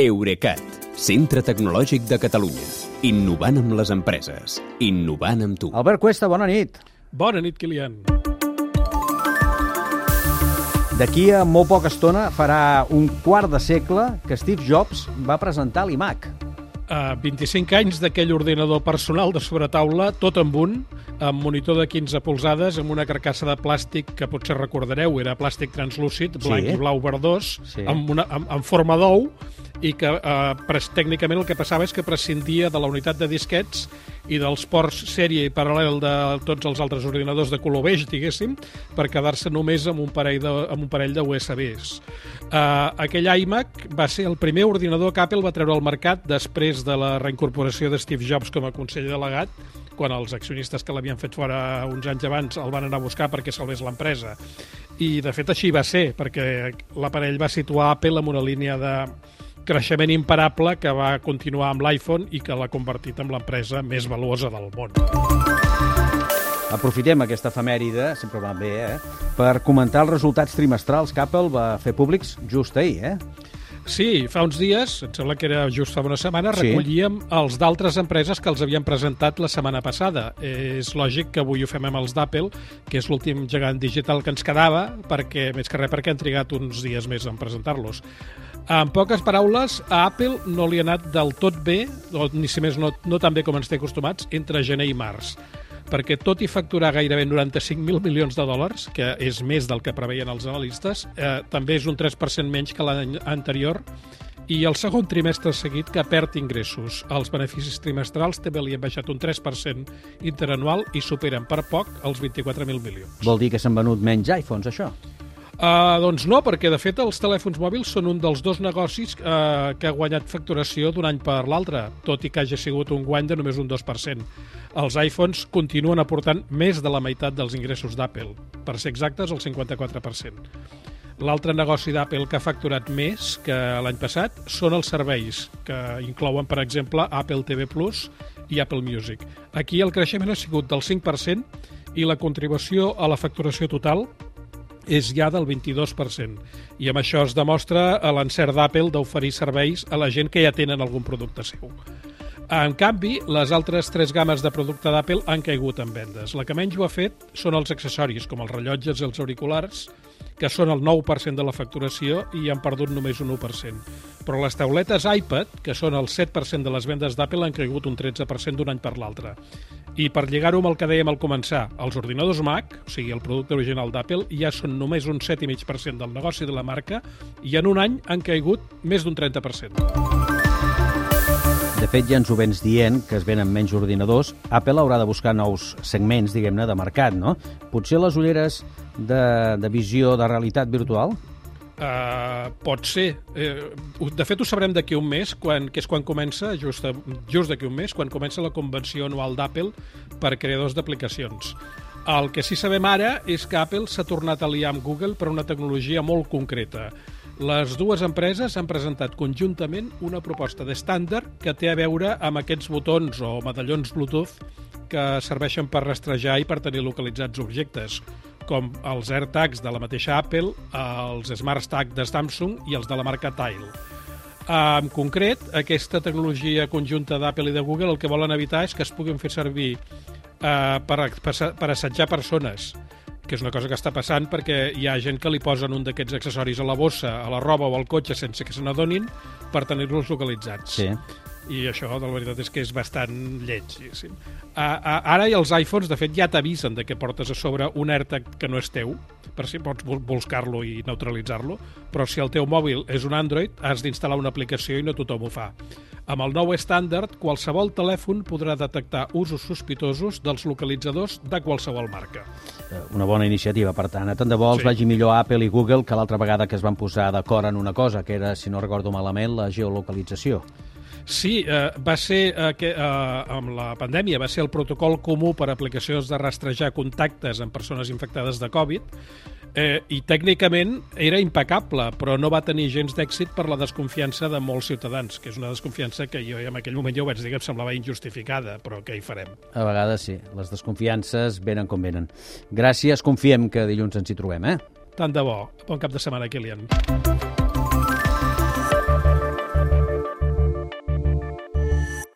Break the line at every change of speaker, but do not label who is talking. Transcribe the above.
Eurecat, centre tecnològic de Catalunya. Innovant amb les empreses. Innovant amb tu.
Albert Cuesta, bona nit.
Bona nit, Kilian.
D'aquí a molt poca estona farà un quart de segle que Steve Jobs va presentar l'iMac.
Uh, 25 anys d'aquell ordinador personal de sobretaula, tot amb un, amb monitor de 15 polzades, amb una carcassa de plàstic que potser recordareu, era plàstic translúcid, blanc
Sí.
i blau verdós,
Sí.
amb, una, amb, amb forma d'ou, i que eh, tècnicament el que passava és que prescindia de la unitat de disquets i dels ports sèrie i paral·lel de tots els altres ordinadors de color beix, diguéssim, per quedar-se només amb un parell de, amb un parell de USBs. Uh, aquell iMac va ser el primer ordinador que Apple va treure al mercat després de la reincorporació de Steve Jobs com a conseller delegat, quan els accionistes que l'havien fet fora uns anys abans el van anar a buscar perquè salvés l'empresa. I, de fet, així va ser, perquè l'aparell va situar Apple en una línia de creixement imparable que va continuar amb l'iPhone i que l'ha convertit en l'empresa més valuosa del món.
Aprofitem aquesta efemèride, sempre va bé, eh? per comentar els resultats trimestrals que Apple va fer públics just ahir, eh?
Sí, fa uns dies, em sembla que era just fa una setmana,
Sí.
recollíem els d'altres empreses que els havien presentat la setmana passada. És lògic que avui ho fem amb els d'Apple, que és l'últim gegant digital que ens quedava, perquè més que res perquè han trigat uns dies més en presentar-los. En poques paraules, a Apple no li ha anat del tot bé, o ni si més no, no tan bé com ens té acostumats, entre gener i març perquè tot i facturar gairebé 95.000 milions de dòlars, que és més del que preveien els analistes, eh, també és un 3% menys que l'any anterior i el segon trimestre seguit que perd ingressos. Els beneficis trimestrals també li han baixat un 3% interanual i superen per poc els 24.000 milions.
Vol dir que s'han venut menys iPhones, això?
Uh, doncs no, perquè de fet els telèfons mòbils són un dels dos negocis uh, que ha guanyat facturació d'un any per l'altre, tot i que hagi sigut un guany de només un 2%. Els iPhones continuen aportant més de la meitat dels ingressos d'Apple, per ser exactes el 54%. L'altre negoci d'Apple que ha facturat més que l'any passat són els serveis, que inclouen, per exemple, Apple TV Plus i Apple Music. Aquí el creixement ha sigut del 5% i la contribució a la facturació total és ja del 22%. I amb això es demostra l'encert d'Apple d'oferir serveis a la gent que ja tenen algun producte seu. En canvi, les altres tres games de producte d'Apple han caigut en vendes. La que menys ho ha fet són els accessoris, com els rellotges i els auriculars, que són el 9% de la facturació i han perdut només un 1%. Però les tauletes iPad, que són el 7% de les vendes d'Apple, han caigut un 13% d'un any per l'altre. I per lligar-ho amb el que dèiem al començar, els ordinadors Mac, o sigui, el producte original d'Apple, ja són només un 7,5% del negoci de la marca i en un any han caigut més d'un 30%.
De fet, ja ens ho vens dient, que es venen menys ordinadors. Apple haurà de buscar nous segments, diguem-ne, de mercat, no? Potser les ulleres de, de visió de realitat virtual?
Uh, pot ser. Uh, de fet, ho sabrem d'aquí un mes, quan, que és quan comença, just, just d'aquí un mes, quan comença la convenció anual d'Apple per creadors d'aplicacions. El que sí sabem ara és que Apple s'ha tornat a liar amb Google per una tecnologia molt concreta. Les dues empreses han presentat conjuntament una proposta d'estàndard que té a veure amb aquests botons o medallons Bluetooth que serveixen per rastrejar i per tenir localitzats objectes, com els AirTags de la mateixa Apple, els Smart Tag de Samsung i els de la marca Tile. En concret, aquesta tecnologia conjunta d'Apple i de Google el que volen evitar és que es puguin fer servir eh, per, per assetjar persones que és una cosa que està passant perquè hi ha gent que li posen un d'aquests accessoris a la bossa, a la roba o al cotxe sense que se n'adonin per tenir-los localitzats.
Sí.
I això, de la veritat, és que és bastant lleig. diguéssim. A, a, ara i els iPhones, de fet, ja t'avisen de que portes a sobre un AirTag que no és teu, per si pots bus- buscar-lo i neutralitzar-lo, però si el teu mòbil és un Android, has d'instal·lar una aplicació i no tothom ho fa. Amb el nou estàndard, qualsevol telèfon podrà detectar usos sospitosos dels localitzadors de qualsevol marca.
Eh, Una bona iniciativa, per tant. Tant de bo els
Sí.
vagi millor Apple i Google que l'altra vegada que es van posar d'acord en una cosa, que era, si no recordo malament, la geolocalització.
Sí, eh, va ser eh, que, eh, amb la pandèmia va ser el protocol comú per a aplicacions de rastrejar contactes amb persones infectades de Covid eh, i tècnicament era impecable, però no va tenir gens d'èxit per la desconfiança de molts ciutadans, que és una desconfiança que jo en aquell moment ja ho vaig dir que em semblava injustificada, però què hi farem?
A vegades sí, les desconfiances venen com venen. Gràcies, confiem que dilluns ens hi trobem, eh?
Tant de bo. Bon cap de setmana, Kilian.